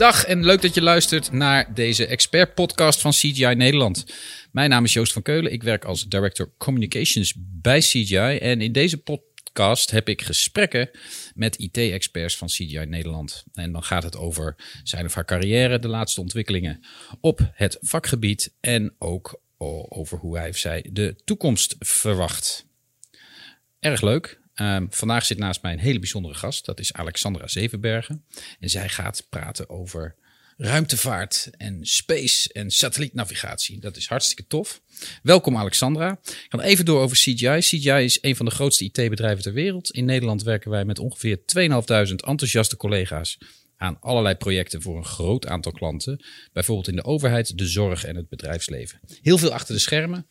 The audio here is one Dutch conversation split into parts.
Dag en leuk dat je luistert naar deze expert-podcast van CGI Nederland. Mijn naam is Joost van Keulen. Ik werk als Director Communications bij CGI. En in deze podcast heb ik gesprekken met IT-experts van CGI Nederland. En dan gaat het over zijn of haar carrière, de laatste ontwikkelingen op het vakgebied en ook over hoe hij of zij de toekomst verwacht. Erg leuk. Um, vandaag zit naast mij een hele bijzondere gast. Dat is Alexandra Zevenbergen. En zij gaat praten over ruimtevaart en space en satellietnavigatie. Dat is hartstikke tof. Welkom Alexandra. Ik ga even door over CGI. CGI is een van de grootste IT-bedrijven ter wereld. In Nederland werken wij met ongeveer 2.500 enthousiaste collega's aan allerlei projecten voor een groot aantal klanten. Bijvoorbeeld in de overheid, de zorg en het bedrijfsleven. Heel veel achter de schermen.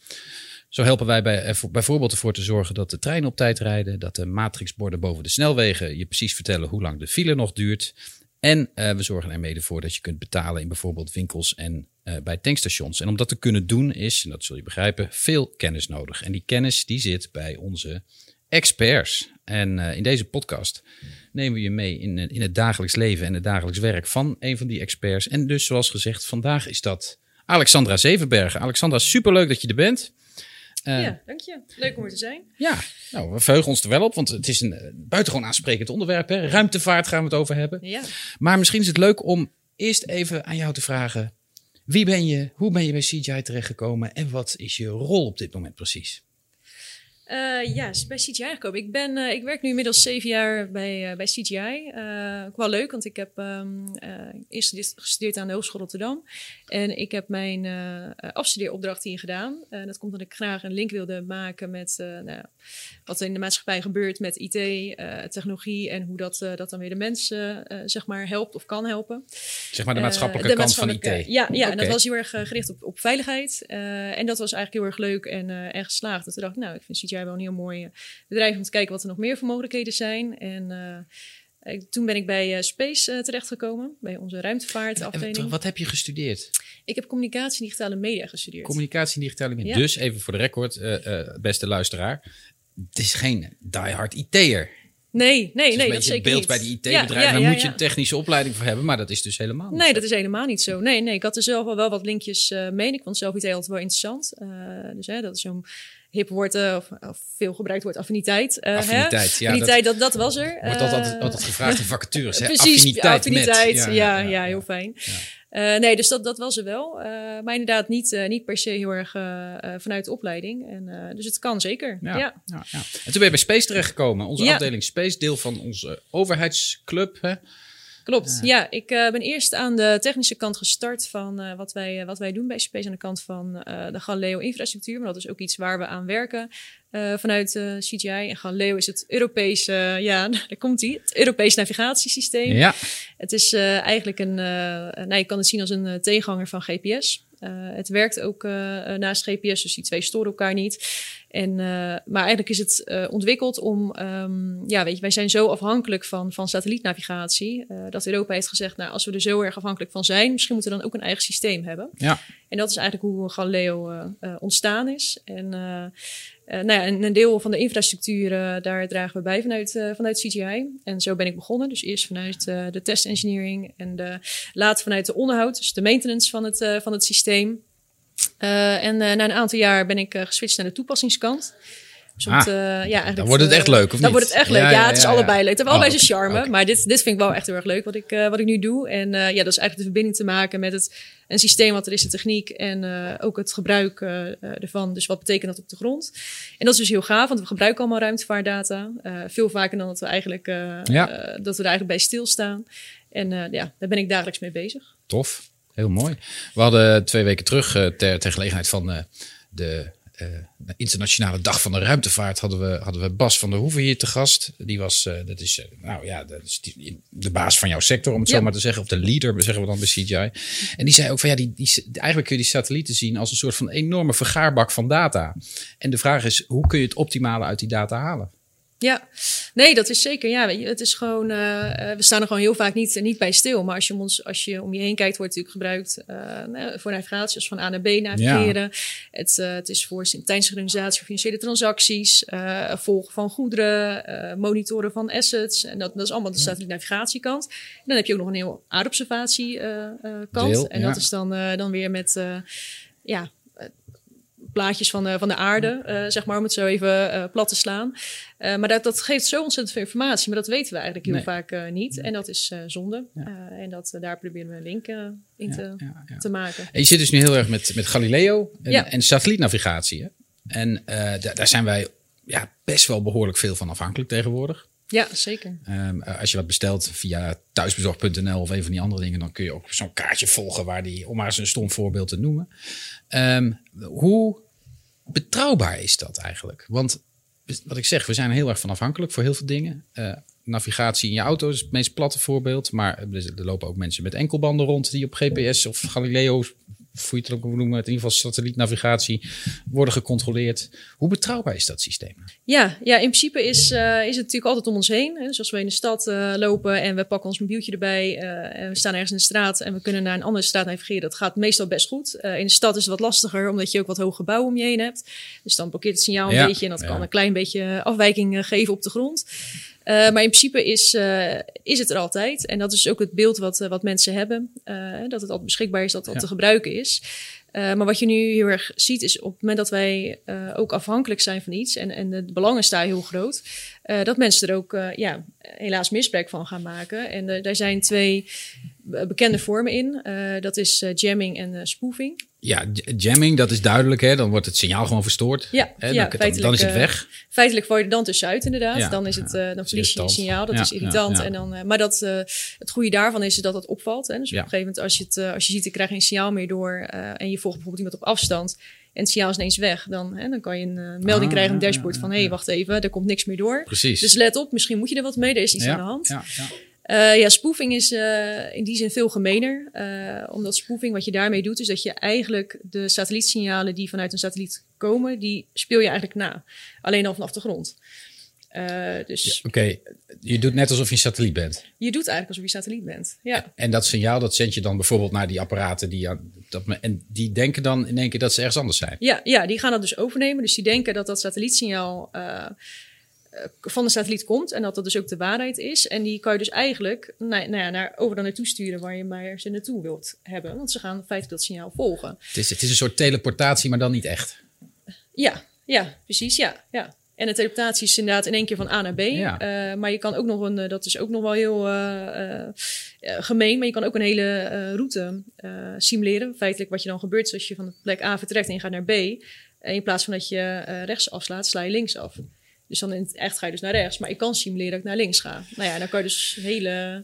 Zo helpen wij bij, bijvoorbeeld ervoor te zorgen dat de treinen op tijd rijden, dat de matrixborden boven de snelwegen je precies vertellen hoe lang de file nog duurt. En uh, we zorgen er mede voor dat je kunt betalen in bijvoorbeeld winkels en uh, bij tankstations. En om dat te kunnen doen is, en dat zul je begrijpen, veel kennis nodig. En die kennis die zit bij onze experts. En uh, in deze podcast nemen we je mee in, in het dagelijks leven en het dagelijks werk van een van die experts. En dus zoals gezegd, vandaag is dat Alexandra Zevenbergen. Alexandra, superleuk dat je er bent. Uh, ja, dank je. Leuk om er te zijn. Ja, nou, we verheugen ons er wel op, want het is een uh, buitengewoon aansprekend onderwerp. Hè? Ruimtevaart gaan we het over hebben. Ja. Maar misschien is het leuk om eerst even aan jou te vragen: wie ben je, hoe ben je bij CGI terechtgekomen en wat is je rol op dit moment precies? Uh, ja, bij CGI gekomen. Ik, ben, uh, ik werk nu inmiddels zeven jaar bij, uh, bij CGI. ook wel leuk, want ik heb um, eerst gestudeerd aan de Hogeschool Rotterdam. En ik heb mijn afstudeeropdracht hier gedaan. dat komt omdat ik graag een link wilde maken met nou, wat er in de maatschappij gebeurt met IT, technologie en hoe dat, dat dan weer de mensen zeg maar helpt of kan helpen. Zeg maar de maatschappelijke de kant van IT. Ja, ja okay. en dat was heel erg gericht op, op veiligheid. en dat was eigenlijk heel erg leuk en, en geslaagd. Dat ik dacht, nou, ik vind CGI wel een heel mooi bedrijf om te kijken wat er nog meer voor mogelijkheden zijn. En uh, ik, toen ben ik bij uh, Space uh, terechtgekomen, bij onze ruimtevaartafdeling. Wat heb je gestudeerd? Ik heb communicatie en digitale media gestudeerd. Communicatie en digitale media. Ja. Dus even voor de record, beste luisteraar. Het is geen diehard IT'er. Nee, nee, nee, dat zeker beeld niet. bij die IT-bedrijven. Ja, ja, Daar moet je een technische opleiding voor hebben, maar dat is dus helemaal niet Nee, zo. dat is helemaal niet zo. Nee, nee, ik had er zelf wel, wel wat linkjes uh, mee. Ik vond zelf IT altijd wel interessant. Uh, dus hè, dat is zo'n hip woord uh, of, of, veel gebruikt wordt affiniteit. affiniteit, hè? ja. Affiniteit, dat, dat, dat was er. Wordt altijd, altijd gevraagd in vacatures. Hè? Precies, affiniteit, affiniteit met. Ja, ja, heel fijn. Uh, nee, dus dat, dat was er wel. Uh, maar inderdaad niet, uh, niet per se heel erg vanuit de opleiding. En, dus het kan zeker. Ja, ja. ja, ja. En toen ben je bij Space terechtgekomen. Onze afdeling Space, deel van onze overheidsclub. Hè? Klopt, ja. Ik ben eerst aan de technische kant gestart van wat, wij, wat wij doen bij Space. Aan de kant van de Galileo-infrastructuur. Maar dat is ook iets waar we aan werken. Vanuit CGI. En Galileo is het Europese, ja, daar komt hij, het Europees navigatiesysteem. Ja. Het is eigenlijk een, nou, je kan het zien als een tegenhanger van GPS. Het werkt ook naast GPS, dus die twee storen elkaar niet. En, maar eigenlijk is het ontwikkeld om, um, ja, weet je, wij zijn zo afhankelijk van, van satellietnavigatie. dat Europa heeft gezegd, nou, als we er zo erg afhankelijk van zijn, misschien moeten we dan ook een eigen systeem hebben. Ja. En dat is eigenlijk hoe Galileo ontstaan is. En nou ja, een, deel van de infrastructuur, uh, daar dragen we bij vanuit, uh, vanuit CGI. En zo ben ik begonnen. Dus eerst vanuit de test engineering en de, later vanuit de onderhoud, dus de maintenance van het, van het systeem. en na een aantal jaar ben ik geswitcht naar de toepassingskant. Dus ah, ja, eigenlijk, dan wordt het echt leuk, of Dan niet? wordt het echt leuk. Ja, ja, ja het is allebei leuk. Het heeft allebei oh, zijn charme. okay. Maar dit, dit vind ik wel echt heel erg leuk wat ik, wat ik nu doe. En ja, dat is eigenlijk de verbinding te maken met het een systeem wat er is, de techniek en uh, ook het gebruik uh, ervan. Dus wat betekent dat op de grond? En dat is dus heel gaaf, want we gebruiken allemaal ruimtevaartdata. Uh, veel vaker dan dat we eigenlijk, ja. dat we er eigenlijk bij stilstaan. En ja, daar ben ik dagelijks mee bezig. Tof, heel mooi. We hadden twee weken terug ter, ter gelegenheid van de uh, de Internationale Dag van de Ruimtevaart hadden we, hadden we Bas van der Hoeven hier te gast. Die was, uh, dat is, uh, nou ja, dat is die, de baas van jouw sector, om het ja. zo maar te zeggen. Of de leader, zeggen we dan bij CGI. En die zei ook van ja, die, die, eigenlijk kun je die satellieten zien als een soort van enorme vergaarbak van data. En de vraag is, hoe kun je het optimale uit die data halen? Ja, nee, dat is zeker. Ja, weet je, het is gewoon, uh, we staan er gewoon heel vaak niet, niet bij stil. Maar als je, om ons, als je om je heen kijkt, wordt het natuurlijk gebruikt uh, voor navigatie, als van A naar B navigeren. Ja. Het, uh, het is voor tijdens financiële transacties, volgen van goederen, monitoren van assets. En dat, dat is allemaal de satellietnavigatiekant. En dan heb je ook nog een heel aardobservatie kant. en dat is dan, dan weer met ja, plaatjes van de, van de aarde, uh, zeg maar, om het zo even uh, plat te slaan. Uh, maar dat, dat geeft zo ontzettend veel informatie, maar dat weten we eigenlijk heel nee. vaak niet. En dat is zonde. Ja. en dat, daar proberen we een link in te, ja, te, maken. En je zit dus nu heel erg met, met Galileo en, en satellietnavigatie. Hè? En daar zijn wij ja, best wel behoorlijk veel van afhankelijk tegenwoordig. Ja, zeker. Um, als je wat bestelt via thuisbezorg.nl of een van die andere dingen, dan kun je ook zo'n kaartje volgen waar die, om maar eens een stom voorbeeld te noemen. Um, hoe betrouwbaar is dat eigenlijk? Want wat ik zeg, we zijn heel erg van afhankelijk voor heel veel dingen. Uh, navigatie in je auto is het meest platte voorbeeld. Maar er lopen ook mensen met enkelbanden rond die op GPS of Galileo hoe je het ook noemen, in ieder geval satellietnavigatie, worden gecontroleerd. Hoe betrouwbaar is dat systeem? Ja, ja in principe is, uh, is het natuurlijk altijd om ons heen. Hè. Dus als we in de stad uh, lopen en we pakken ons mobieltje erbij uh, en we staan ergens in de straat en we kunnen naar een andere straat navigeren, dat gaat meestal best goed. in de stad is het wat lastiger, omdat je ook wat hoge gebouwen om je heen hebt. Dus dan blokkeert het signaal een ja, beetje en dat ja. kan een klein beetje afwijking geven op de grond. Uh, maar in principe is, uh, is het er altijd. En dat is ook het beeld wat, uh, wat mensen hebben. dat het altijd beschikbaar is, dat dat ja. te gebruiken is. maar wat je nu heel erg ziet, is op het moment dat wij ook afhankelijk zijn van iets en, en de belangen staan heel groot, dat mensen er ook ja, helaas misbruik van gaan maken. En daar zijn twee bekende vormen in. dat is jamming en spoofing. Ja, jamming, dat is duidelijk. Hè? Dan wordt het signaal gewoon verstoord. Ja, hè? ja dan, dan, is het weg. Feitelijk val je dan tussenuit inderdaad. Ja, dan, is het, uh, dan verlies je je signaal. Dat is irritant. En dan, uh, maar dat, het goede daarvan is dat het opvalt. Hè? Dus op een gegeven moment als je, het, als je ziet, ik krijg geen signaal meer door... en je volgt bijvoorbeeld iemand op afstand... en het signaal is ineens weg... dan, hè, dan kan je een melding ah, krijgen op het dashboard van... hé, hey, wacht even, er komt niks meer door. Precies. Dus let op, misschien moet je er wat mee. Er is iets aan de hand. Ja, ja. Uh, ja, spoofing is uh, in die zin veel gemener. Uh, omdat spoofing, wat je daarmee doet, is dat je eigenlijk de satellietssignalen die vanuit een satelliet komen, die speel je eigenlijk na. Alleen al vanaf de grond. dus... Ja, Oké, okay. je doet net alsof je een satelliet bent. Je doet eigenlijk alsof je satelliet bent, ja. En dat signaal, dat zend je dan bijvoorbeeld naar die apparaten die... Dat, en die denken dan in één keer dat ze ergens anders zijn? Ja, ja, die gaan dat dus overnemen. Dus die denken dat dat satellietsignaal van de satelliet komt en dat dat dus ook de waarheid is. En die kan je dus eigenlijk nou, nou ja, naar, over dan naartoe sturen waar je maar ze naartoe wilt hebben. Want ze gaan feitelijk dat signaal volgen. Het is, het is een soort teleportatie, maar dan niet echt. Ja, ja precies. Ja, ja. En de teleportatie is inderdaad in één keer van A naar B. Ja. Uh, maar je kan ook nog een, dat is ook nog wel heel uh, uh, gemeen, maar je kan ook een hele route simuleren. Feitelijk wat je dan gebeurt is als je van de plek A vertrekt en je gaat naar B. En in plaats van dat je rechts afslaat, sla je links af. Dus dan in het echt ga je dus naar rechts. Maar ik kan simuleren dat ik naar links ga. Nou ja, dan kan je dus hele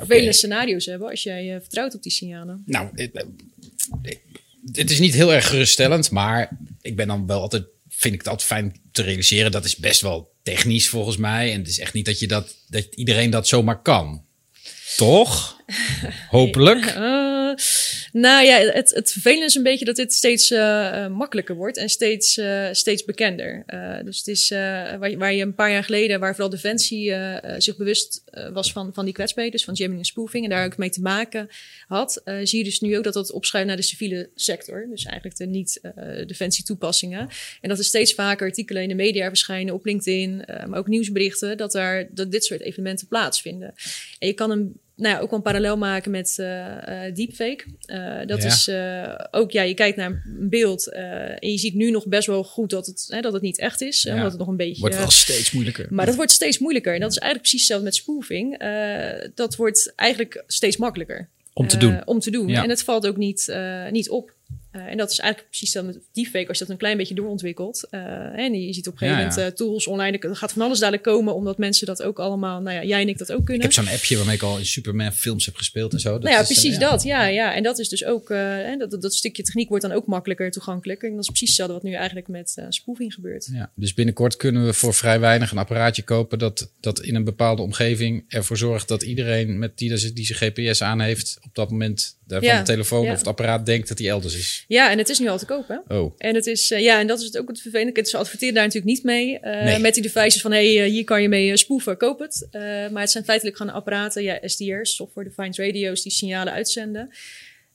okay. scenario's hebben als jij uh, vertrouwt op die signalen. Nou, het, het, is niet heel erg geruststellend, maar ik ben dan wel altijd, vind ik het altijd fijn te realiseren. Dat is best wel technisch volgens mij. En het is echt niet dat, je dat, dat iedereen dat zomaar kan. Toch? Hopelijk. Uh, nou ja, het, het is een beetje dat dit steeds uh, makkelijker wordt en steeds, steeds bekender. dus het is waar, waar, je een paar jaar geleden, waar vooral Defensie zich bewust was van, van die kwetsbaarheden, dus van jamming en spoofing, en daar ook mee te maken had, zie je dus nu ook dat dat opschuift naar de civiele sector. Dus eigenlijk de niet-defensie toepassingen. En dat er steeds vaker artikelen in de media verschijnen, op LinkedIn, maar ook nieuwsberichten, dat, daar, dat dit soort evenementen plaatsvinden. En je kan een nou ja, ook wel een parallel maken met uh, uh, deepfake. Uh, dat ja. is ook, ja, je kijkt naar een beeld en je ziet nu nog best wel goed dat het, hè, dat het niet echt is. Ja. Omdat het nog een beetje... Wordt wel steeds moeilijker. Maar dat wordt steeds moeilijker. En dat is eigenlijk precies hetzelfde met spoofing. dat wordt eigenlijk steeds makkelijker. Om te doen. om te doen. En het valt ook niet, niet op. Uh, en dat is eigenlijk precies dan met deepfake, als je dat een klein beetje doorontwikkelt. Uh, en je ziet op een gegeven ja, ja. moment uh, tools online, er gaat van alles dadelijk komen, omdat mensen dat ook allemaal, nou ja, jij en ik dat ook kunnen. Ik heb zo'n appje waarmee ik al in Superman films heb gespeeld en zo. Dat nou ja, is, precies dat, ja, ja. En dat is dus ook, en dat, dat, dat, stukje techniek wordt dan ook makkelijker toegankelijk. En dat is precies hetzelfde wat nu eigenlijk met spoofing gebeurt. Ja, dus binnenkort kunnen we voor vrij weinig een apparaatje kopen dat, dat in een bepaalde omgeving ervoor zorgt dat iedereen met die, die zijn GPS aan heeft, op dat moment van de telefoon of het apparaat denkt dat hij elders is. Ja, en het is nu al te koop, hè? Oh, En het is, eh, ja, en dat is het ook het vervelende. Ze adverteren daar natuurlijk niet mee. eh, Nee. Met die devices van, hé, hey, eh, hier kan je mee spoeven, koop het. Maar het zijn feitelijk gewoon apparaten, ja, SDR's, Software Defined Radio's, die signalen uitzenden.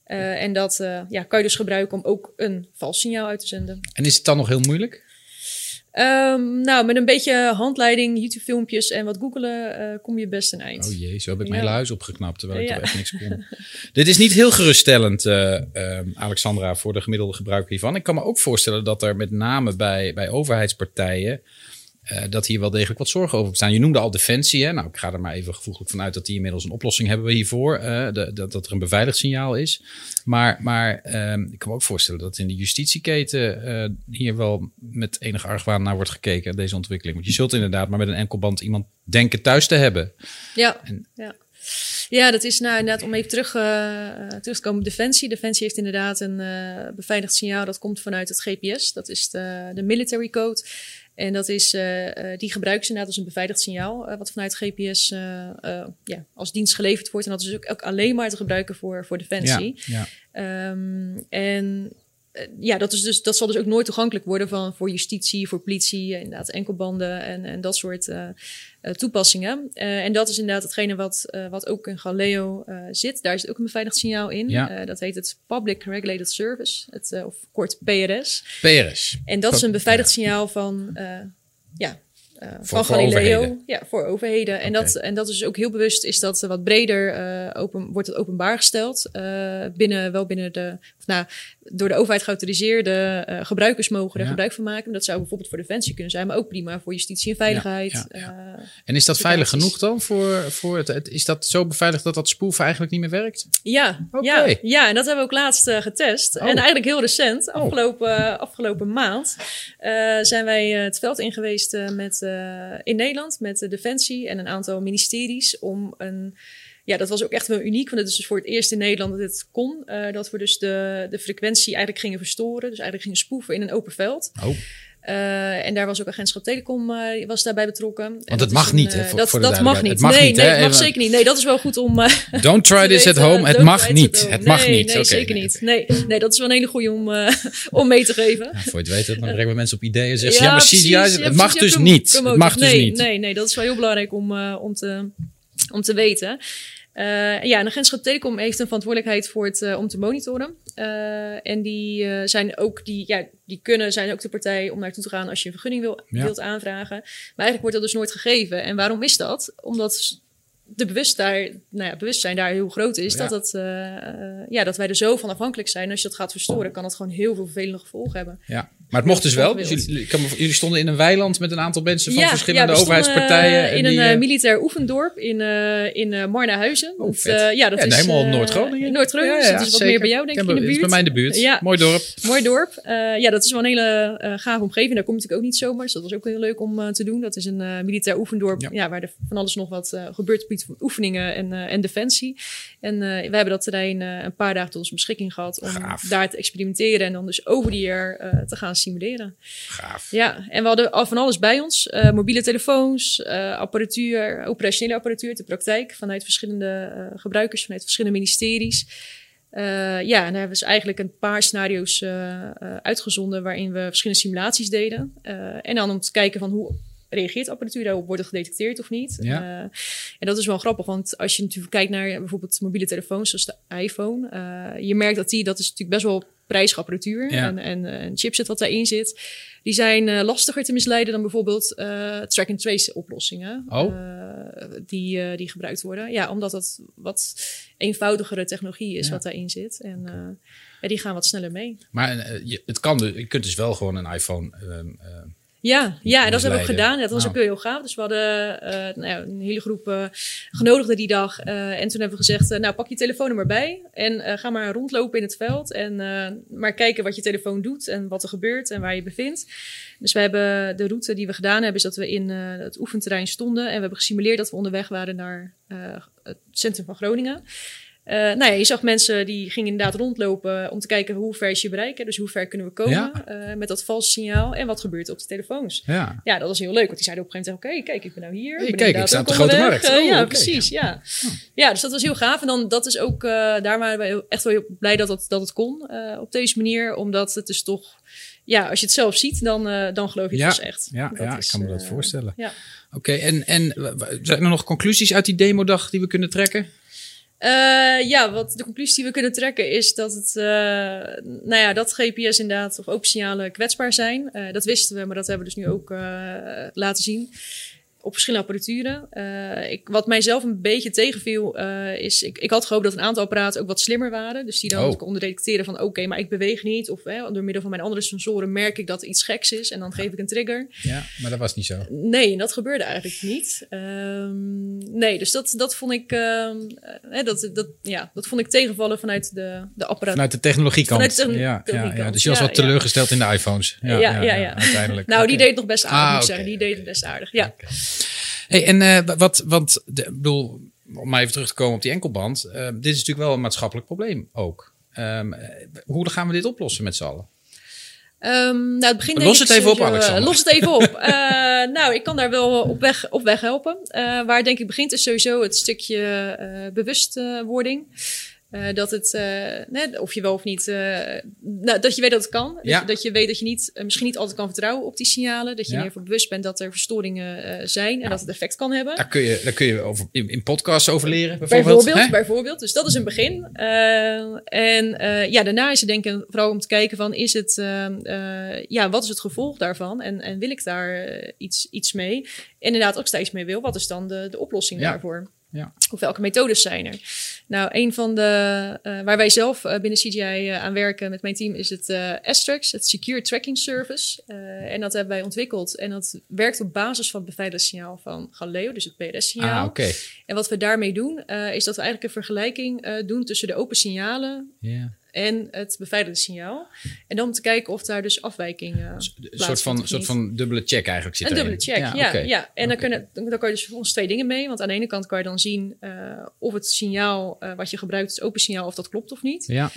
En dat ja, kan je dus gebruiken om ook een vals signaal uit te zenden. en is het dan nog heel moeilijk? Ehm, nou, met een beetje handleiding, YouTube-filmpjes en wat googelen, eh, kom je best een eind. Oh jee, zo heb ik Ja. mijn hele huis opgeknapt terwijl ik Ja. er echt niks kon. Dit is niet heel geruststellend, eh, eh, Alexandra, voor de gemiddelde gebruiker hiervan. Ik kan me ook voorstellen dat er met name bij, bij overheidspartijen... eh, dat hier wel degelijk wat zorgen over bestaan. Je noemde al defensie. Hè? Nou, ik ga er maar even gevoeglijk vanuit dat die inmiddels een oplossing hebben hiervoor. eh, de, dat, dat er een beveiligd signaal is. Maar, maar ehm, ik kan me ook voorstellen dat in de justitieketen eh, hier wel met enig argwaan naar wordt gekeken, deze ontwikkeling. Want je zult inderdaad maar met een enkelband iemand denken thuis te hebben. Ja, En- ja. ja, dat is nou inderdaad om even terug, terug te komen op Defensie. Defensie heeft inderdaad een beveiligd signaal dat komt vanuit het GPS. Dat is de, de military code. En dat is, eh, eh, die gebruiken ze inderdaad als een beveiligd signaal, eh, wat vanuit GPS ja, als dienst geleverd wordt. En dat is ook, ook alleen maar te gebruiken voor, voor Defensie. Ja, ja. Ehm, en ja, dat, is dus, dat zal dus ook nooit toegankelijk worden van, voor justitie, voor politie, eh, inderdaad enkelbanden en, en dat soort eh, eh, toepassingen. Eh, en dat is inderdaad hetgene wat, eh, wat ook in Galileo eh, zit. Daar zit ook een beveiligd signaal in. Ja. Eh, dat heet het Public Regulated Service, het, eh, of kort PRS. PRS. En dat is een beveiligd signaal van, eh, ja, eh, van voor Galileo. overheden. Ja, voor overheden. En, dat, en dat is ook heel bewust, is dat wat breder eh, open, wordt het openbaar gesteld. eh, binnen, wel binnen de, nou, door de overheid geautoriseerde eh, gebruikers mogen er Ja. gebruik van maken. Dat zou bijvoorbeeld voor defensie kunnen zijn, maar ook prima voor justitie en veiligheid. Ja, Eh, En is dat veilig Applicaties. genoeg dan voor, voor het, het- Is dat zo beveiligd dat dat spoeven eigenlijk niet meer werkt? Ja, Oké. ja, ja, en dat hebben we ook laatst eh, getest. Oh. En eigenlijk heel recent, afgelopen, afgelopen maand, zijn wij het veld in geweest eh, met, in Nederland met de Defensie en een aantal ministeries om een. Ja, dat was ook echt wel uniek, want het is dus voor het eerst in Nederland dat dit kon. eh, dat we dus de, de frequentie eigenlijk gingen verstoren. Dus eigenlijk gingen spoeven in een open veld. Oh, Eh, en daar was ook agentschap Telecom eh, was daarbij betrokken. En dat het mag een, niet, hè, voor- dat voor dat mag niet. Het mag nee, niet, nee, het mag Even- zeker niet. Nee, dat is wel goed om. don't try this at home. Het mag niet. Het mag Nee, niet. Nee, zeker nee. niet. Nee, nee, dat is wel een hele goede om, om mee te geven. Ja, voor je het weet, het, dan brengen we mensen op ideeën en zeggen ze, ja, maar precies. Ja, het mag dus niet. Het mag dus nee, niet. Nee, nee, dat is wel heel belangrijk om, om, te, om te weten. Eh, ja, en agentschap Telecom heeft een verantwoordelijkheid voor het, eh, om te monitoren. Eh, en die zijn ook, die, ja, die kunnen, zijn ook de partij om naartoe te gaan als je een vergunning wil, Ja. wilt aanvragen. Maar eigenlijk wordt dat dus nooit gegeven. En waarom is dat? Omdat de bewust daar, nou ja, bewustzijn daar heel groot is. Ja. Dat, eh, ja, dat wij er zo van afhankelijk zijn. Als je dat gaat verstoren, kan dat gewoon heel veel vervelende gevolgen hebben. Ja. Maar het mocht dus wel. Dus jullie, jullie stonden in een weiland met een aantal mensen van Ja, verschillende ja, overheidspartijen. eh, en in die, een eh, eh, militair oefendorp in, eh in Marnahuizen. Oh, eh, ja, dat ja, is helemaal Noord-Groningen. Noord-Groningen, Ja, dus dat is wat zeker. meer bij jou, denk ik, in de buurt. Is bij mij in de buurt. Mooi dorp. Mooi dorp. Ja, dat is wel een hele gave omgeving. Daar kom je natuurlijk ook niet zomaar. Dus dat was ook heel leuk om te doen. Dat is een militair oefendorp Ja. waar er van alles nog wat gebeurt op van oefeningen en, en defensie. En we hebben dat terrein een paar dagen tot onze beschikking gehad om Gaaf. daar te experimenteren en dan dus over die eh, te gaan simuleren. Gaaf. Ja, en we hadden al van alles bij ons. Eh, mobiele telefoons, eh, apparatuur, operationele apparatuur de praktijk. Vanuit verschillende eh, gebruikers, vanuit verschillende ministeries. Ja, en daar hebben we dus eigenlijk een paar scenario's uitgezonden... waarin we verschillende simulaties deden. En dan om te kijken van hoe reageert apparatuur daarop? Wordt het gedetecteerd of niet? Ja. En dat is wel grappig, want als je natuurlijk kijkt naar bijvoorbeeld mobiele telefoons... zoals de iPhone, je merkt dat die... dat is natuurlijk best wel prijzige apparatuur Ja. en, en eh, chipset wat daarin zit... Die zijn eh, lastiger te misleiden dan bijvoorbeeld eh, track-and-trace oplossingen. Oh. die, die gebruikt worden. Ja, omdat dat wat eenvoudigere technologie is Ja. wat daarin zit. En ja, die gaan wat sneller mee. Maar je, het kan dus, je kunt dus wel gewoon een iPhone. ehm, eh, Ja, ja en dat hebben we ook gedaan. Dat was Nou. ook heel gaaf. Dus we hadden eh, nou ja, een hele groep eh, genodigden die dag. Eh, en toen hebben we gezegd, nou pak je telefoon er maar bij. En ga maar rondlopen in het veld. En maar kijken wat je telefoon doet en wat er gebeurt en waar je bevindt. Dus we hebben de route die we gedaan hebben, is dat we in het oefenterrein stonden. En we hebben gesimuleerd dat we onderweg waren naar het centrum van Groningen. Uh, nou ja, je zag mensen die gingen inderdaad rondlopen om te kijken hoe ver is je bereiken. Dus hoe ver kunnen we komen Ja. eh, met dat valse signaal. En wat gebeurt er op de telefoons. Ja. Ja, dat was heel leuk. Want die zeiden op een gegeven moment, oké, kijk, ik ben nou hier. Hey, ik ben kijk, ik sta op de grote markt. Eh, Oh, ja, oké. precies. Ja. ja, dus dat was heel gaaf. En dan, dat is ook, eh, daar waren we echt wel heel blij dat het, dat het kon eh, op deze manier. Omdat het dus toch, ja, als je het zelf ziet, dan, eh, dan geloof je het dus echt. ja, Dat ja, ik kan me dat eh, voorstellen. Ja. Oké, en, en zijn er nog conclusies uit die demodag die we kunnen trekken? Eh, ja, wat de conclusie die we kunnen trekken is dat het, eh, nou ja, dat GPS inderdaad of open signalen kwetsbaar zijn. Eh, dat wisten we, maar dat hebben we dus nu ook laten zien op verschillende apparaturen. Eh, ik, wat mijzelf een beetje tegenviel eh, is, ik, ik had gehoopt dat een aantal apparaten ook wat slimmer waren. Dus die dan Oh. konden detecteren van oké, maar ik beweeg niet. Of hè, door middel van mijn andere sensoren merk ik dat er iets geks is en dan geef ik een trigger. Ja, maar dat was niet zo. Nee, dat gebeurde eigenlijk niet. Ehm, nee, dus dat, dat vond ik, ehm, eh, hè, dat, dat, ja, dat vond ik tegenvallen vanuit de, de apparaat. Vanuit de technologiekant. Vanuit de ja, ja, ja, dus je was wat teleurgesteld in de iPhones. Ja, Ja, ja, uiteindelijk. nou, die deed het nog best aardig, Ah, moet zeggen. Die deed het best aardig, ja. Hey, en eh, wat, want, de, bedoel, om maar even terug te komen op die enkelband. eh, dit is natuurlijk wel een maatschappelijk probleem ook. Ehm, eh, hoe gaan we dit oplossen met z'n allen? Ehm, nou, het begin Los het ik even op, Alexander. los het even op. Nou, ik kan daar wel op weg, op weg helpen. Waar het denk ik begint is sowieso het stukje bewustwording. Eh, dat het, eh, nee, of je wel of niet, eh, nou, dat je weet dat het kan. Dat, Ja. je, dat je weet dat je niet, misschien niet altijd kan vertrouwen op die signalen. Dat je Ja. er ervan bewust bent dat er verstoringen zijn en dat het effect kan hebben. Daar kun je, daar kun je over, in, in podcasts over leren, bijvoorbeeld. Bijvoorbeeld, hè? bijvoorbeeld. Dus dat is een begin. En ja, daarna is het denk ik vooral om te kijken van, is het, ja, wat is het gevolg daarvan? En, en wil ik daar iets, iets mee? En inderdaad ook steeds mee wil. Wat is dan de, de oplossing daarvoor? Ja. Of welke methodes zijn er? Nou, een van de, eh, waar wij zelf eh, binnen CGI eh, aan werken met mijn team is het Astrax, het Secure Tracking Service. En dat hebben wij ontwikkeld. En dat werkt op basis van het beveiligingssignaal van Galileo, dus het PRS-signaal. Ah, oké. En wat we daarmee doen, is dat we eigenlijk een vergelijking doen tussen de open signalen Ja. En het beveiligde signaal. En dan om te kijken of daar dus afwijkingen Een soort van, soort van dubbele check eigenlijk zit Een erin. dubbele check, ja. ja. En dan, kunnen, dan, dan kan je dus volgens twee dingen mee. Want aan de ene kant kan je dan zien eh, of het signaal eh, wat je gebruikt, het open signaal, of dat klopt of niet. Ja,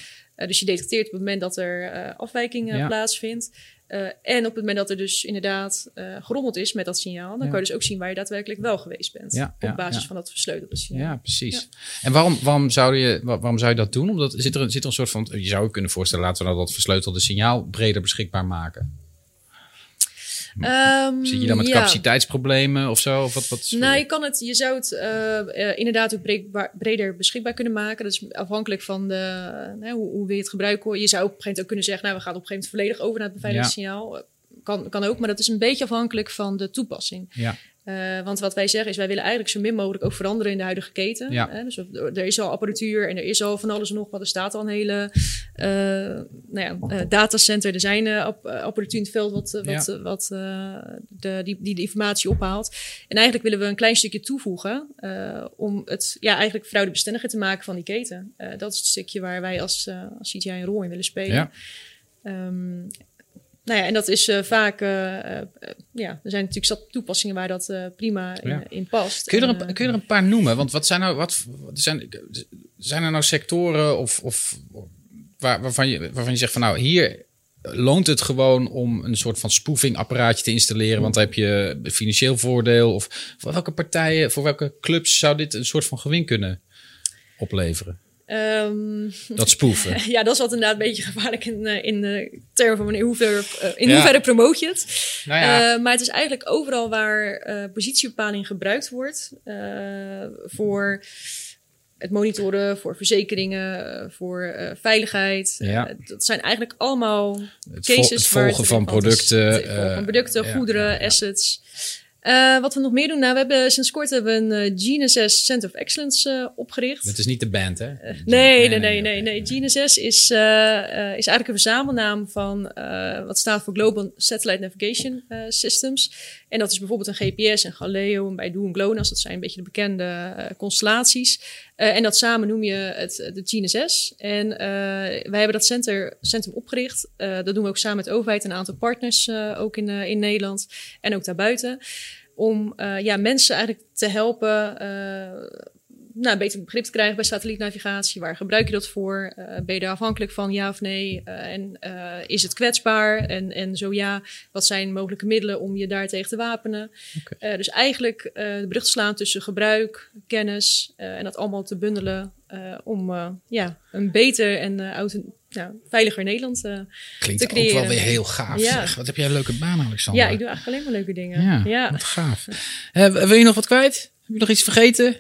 dus je detecteert op het moment dat er eh afwijkingen Ja. plaatsvindt. Eh, en op het moment dat er dus inderdaad eh gerommeld is met dat signaal, dan Ja. kan je dus ook zien waar je daadwerkelijk wel geweest bent. Ja, ja, op basis van dat versleutelde signaal. ja precies. En waarom, waarom, zou je, wa- waarom zou je dat doen? Omdat zit er, zit er een soort van... Je zou je kunnen voorstellen, laten we nou dat versleutelde signaal breder beschikbaar maken. Ehm, Zit je dan met ja. capaciteitsproblemen of zo? Of wat, wat, Nou, je, kan het, je zou het eh, eh, inderdaad ook breekbaar- breder beschikbaar kunnen maken. Dat is afhankelijk van de, hoe, hoe wil je het gebruiken. Je zou op een gegeven moment ook kunnen zeggen... nou, we gaan op een gegeven moment volledig over naar het beveiligingssignaal. Eh, Kan, kan ook, maar dat is een beetje afhankelijk van de toepassing. Ja, Eh, want wat wij zeggen is, wij willen eigenlijk zo min mogelijk ook veranderen in de huidige keten. Ja. Hè? Dus er is al apparatuur en er is al van alles en nog wat. Er staat al een hele eh, nou ja, eh, datacenter. Er zijn app- apparatuur in het veld wat, wat, Ja. wat de, die, die de informatie ophaalt. En eigenlijk willen we een klein stukje toevoegen om het ja, eigenlijk fraudebestendiger te maken van die keten. Dat is het stukje waar wij als, als CGI een rol in willen spelen. ja. Ehm, nou ja, en dat is eh, vaak, eh, eh, ja, er zijn natuurlijk zat toepassingen waar dat prima in, Ja. in past. Kun je, er En, een, kun je er een paar noemen? Want wat zijn nou, wat, zijn, zijn er nou sectoren of, of waar, waarvan, je, waarvan je zegt van nou, hier loont het gewoon om een soort van spoofing apparaatje te installeren, want dan heb je financieel voordeel of voor welke partijen, voor welke clubs zou dit een soort van gewin kunnen opleveren? Ehm, Dat spoeven. ja, dat is wat inderdaad een beetje gevaarlijk in, eh, in de termen van in hoeverre, eh, in Ja. hoeverre promoot je het. Nou ja, Eh, maar het is eigenlijk overal waar eh, positiebepaling gebruikt wordt eh, voor het monitoren, voor verzekeringen, eh, voor eh, veiligheid. Ja. Eh, dat zijn eigenlijk allemaal het, vol- cases het waar volgen van producten. Het volgen eh, van producten, ja, goederen, ja, ja. assets. Eh, wat we nog meer doen, nou, we hebben sinds kort hebben we een eh, GNSS Center of Excellence eh, opgericht. Het is niet de band, hè? Nee, nee, nee, nee, nee. GNSS is, eh, eh, is eigenlijk een verzamelnaam van wat staat voor Global Satellite Navigation Systems. En dat is bijvoorbeeld een GPS, een Galileo, een Beidou en GLONASS. Dat zijn een beetje de bekende constellaties. Eh, en dat samen noem je het de GNSS. En eh, wij hebben dat center, centrum opgericht. Eh, dat doen we ook samen met de overheid en een aantal partners, eh, ook in, eh, in Nederland en ook daarbuiten. Om eh, ja, mensen eigenlijk te helpen. Eh, nou, beter begrip te krijgen bij satellietnavigatie. Waar gebruik je dat voor? Uh, ben je daar afhankelijk van, ja of nee? Uh, en uh, is het kwetsbaar? En, en zo ja, wat zijn mogelijke middelen om je daartegen te wapenen? Okay. dus eigenlijk de brug te slaan tussen gebruik, kennis en dat allemaal te bundelen om ja, een beter en ja, veiliger Nederland uh, Klinkt te creëren. ook wel weer heel gaaf. Ja. Zeg. Wat heb jij een leuke baan, Alexander? Ja, ik doe eigenlijk alleen maar leuke dingen. Ja, ja. wat gaaf. Uh, wil je nog wat kwijt? Heb je nog iets vergeten?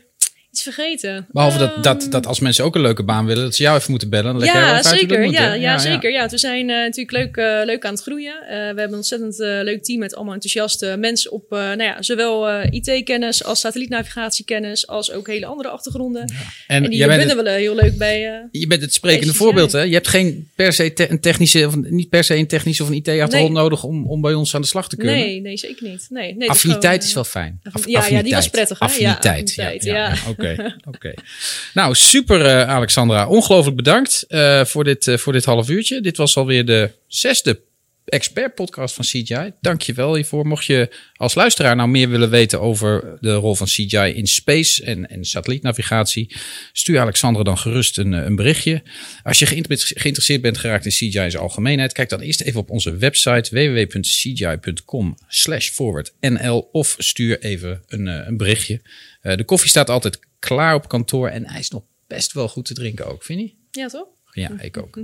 Iets vergeten. Behalve um, dat, dat, dat als mensen ook een leuke baan willen, dat ze jou even moeten bellen. Dan ja, zeker. Ja, ja, ja, zeker. Ja, we zijn uh, natuurlijk leuk, uh, leuk aan het groeien. Uh, we hebben een ontzettend leuk team met allemaal enthousiaste mensen op nou ja, zowel IT-kennis als satellietnavigatiekennis, als ook hele andere achtergronden. Ja. En, en die vinden we heel leuk bij. je bent het sprekende voorbeeld, hè? Je hebt geen per se te een technische, of niet per se een technische of een IT-achtergrond nee. nodig om, om bij ons aan de slag te kunnen. Nee, nee zeker niet. Nee, nee, Affiniteit is wel fijn. Af, ja, ja, die was prettig. Hè? Affiniteit. Ja, affiniteit, ja. Oké, oké. Nou, super uh, Alexandra. Ongelooflijk bedankt uh, voor, dit, uh, voor dit half uurtje. Dit was alweer de zesde expert podcast van CGI. Dank je wel hiervoor. Mocht je als luisteraar nou meer willen weten over de rol van CGI in space en, en satellietnavigatie, stuur Alexandra dan gerust een, een berichtje. Als je geïnteresseerd bent geraakt in CGI in zijn algemeenheid, kijk dan eerst even op onze website www.cgi.com forwardnl of stuur even een, een berichtje. de koffie staat altijd klaar op kantoor en hij is nog best wel goed te drinken ook, vind je? Ja, toch? Ja, ik ook.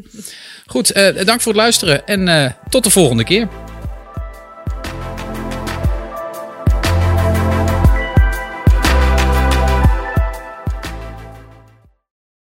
Goed, uh, dank voor het luisteren en uh, tot de volgende keer.